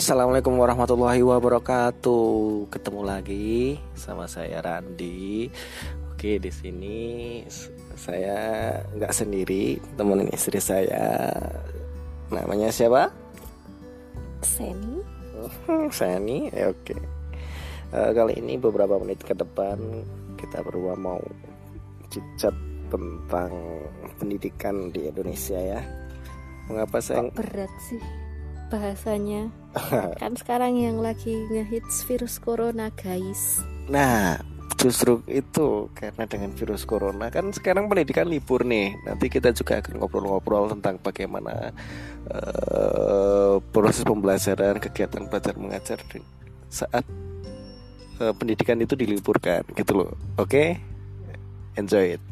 Assalamualaikum warahmatullahi wabarakatuh. Ketemu lagi sama saya Randi. Oke, di sini saya nggak sendiri, temenin istri saya. Namanya siapa? Seni. Sani. Ya, oke. Eh, kali ini beberapa menit ke depan kita berdua mau cicat tentang pendidikan di Indonesia ya. Mengapa saya Kok berat sih bahasanya? kan sekarang yang lagi ngehits virus corona, guys. Nah, justru itu karena dengan virus corona kan sekarang pendidikan libur nih. Nanti kita juga akan ngobrol-ngobrol tentang bagaimana eh, proses pembelajaran, kegiatan belajar mengajar di- saat eh, pendidikan itu diliburkan gitu loh. Oke? Enjoy it.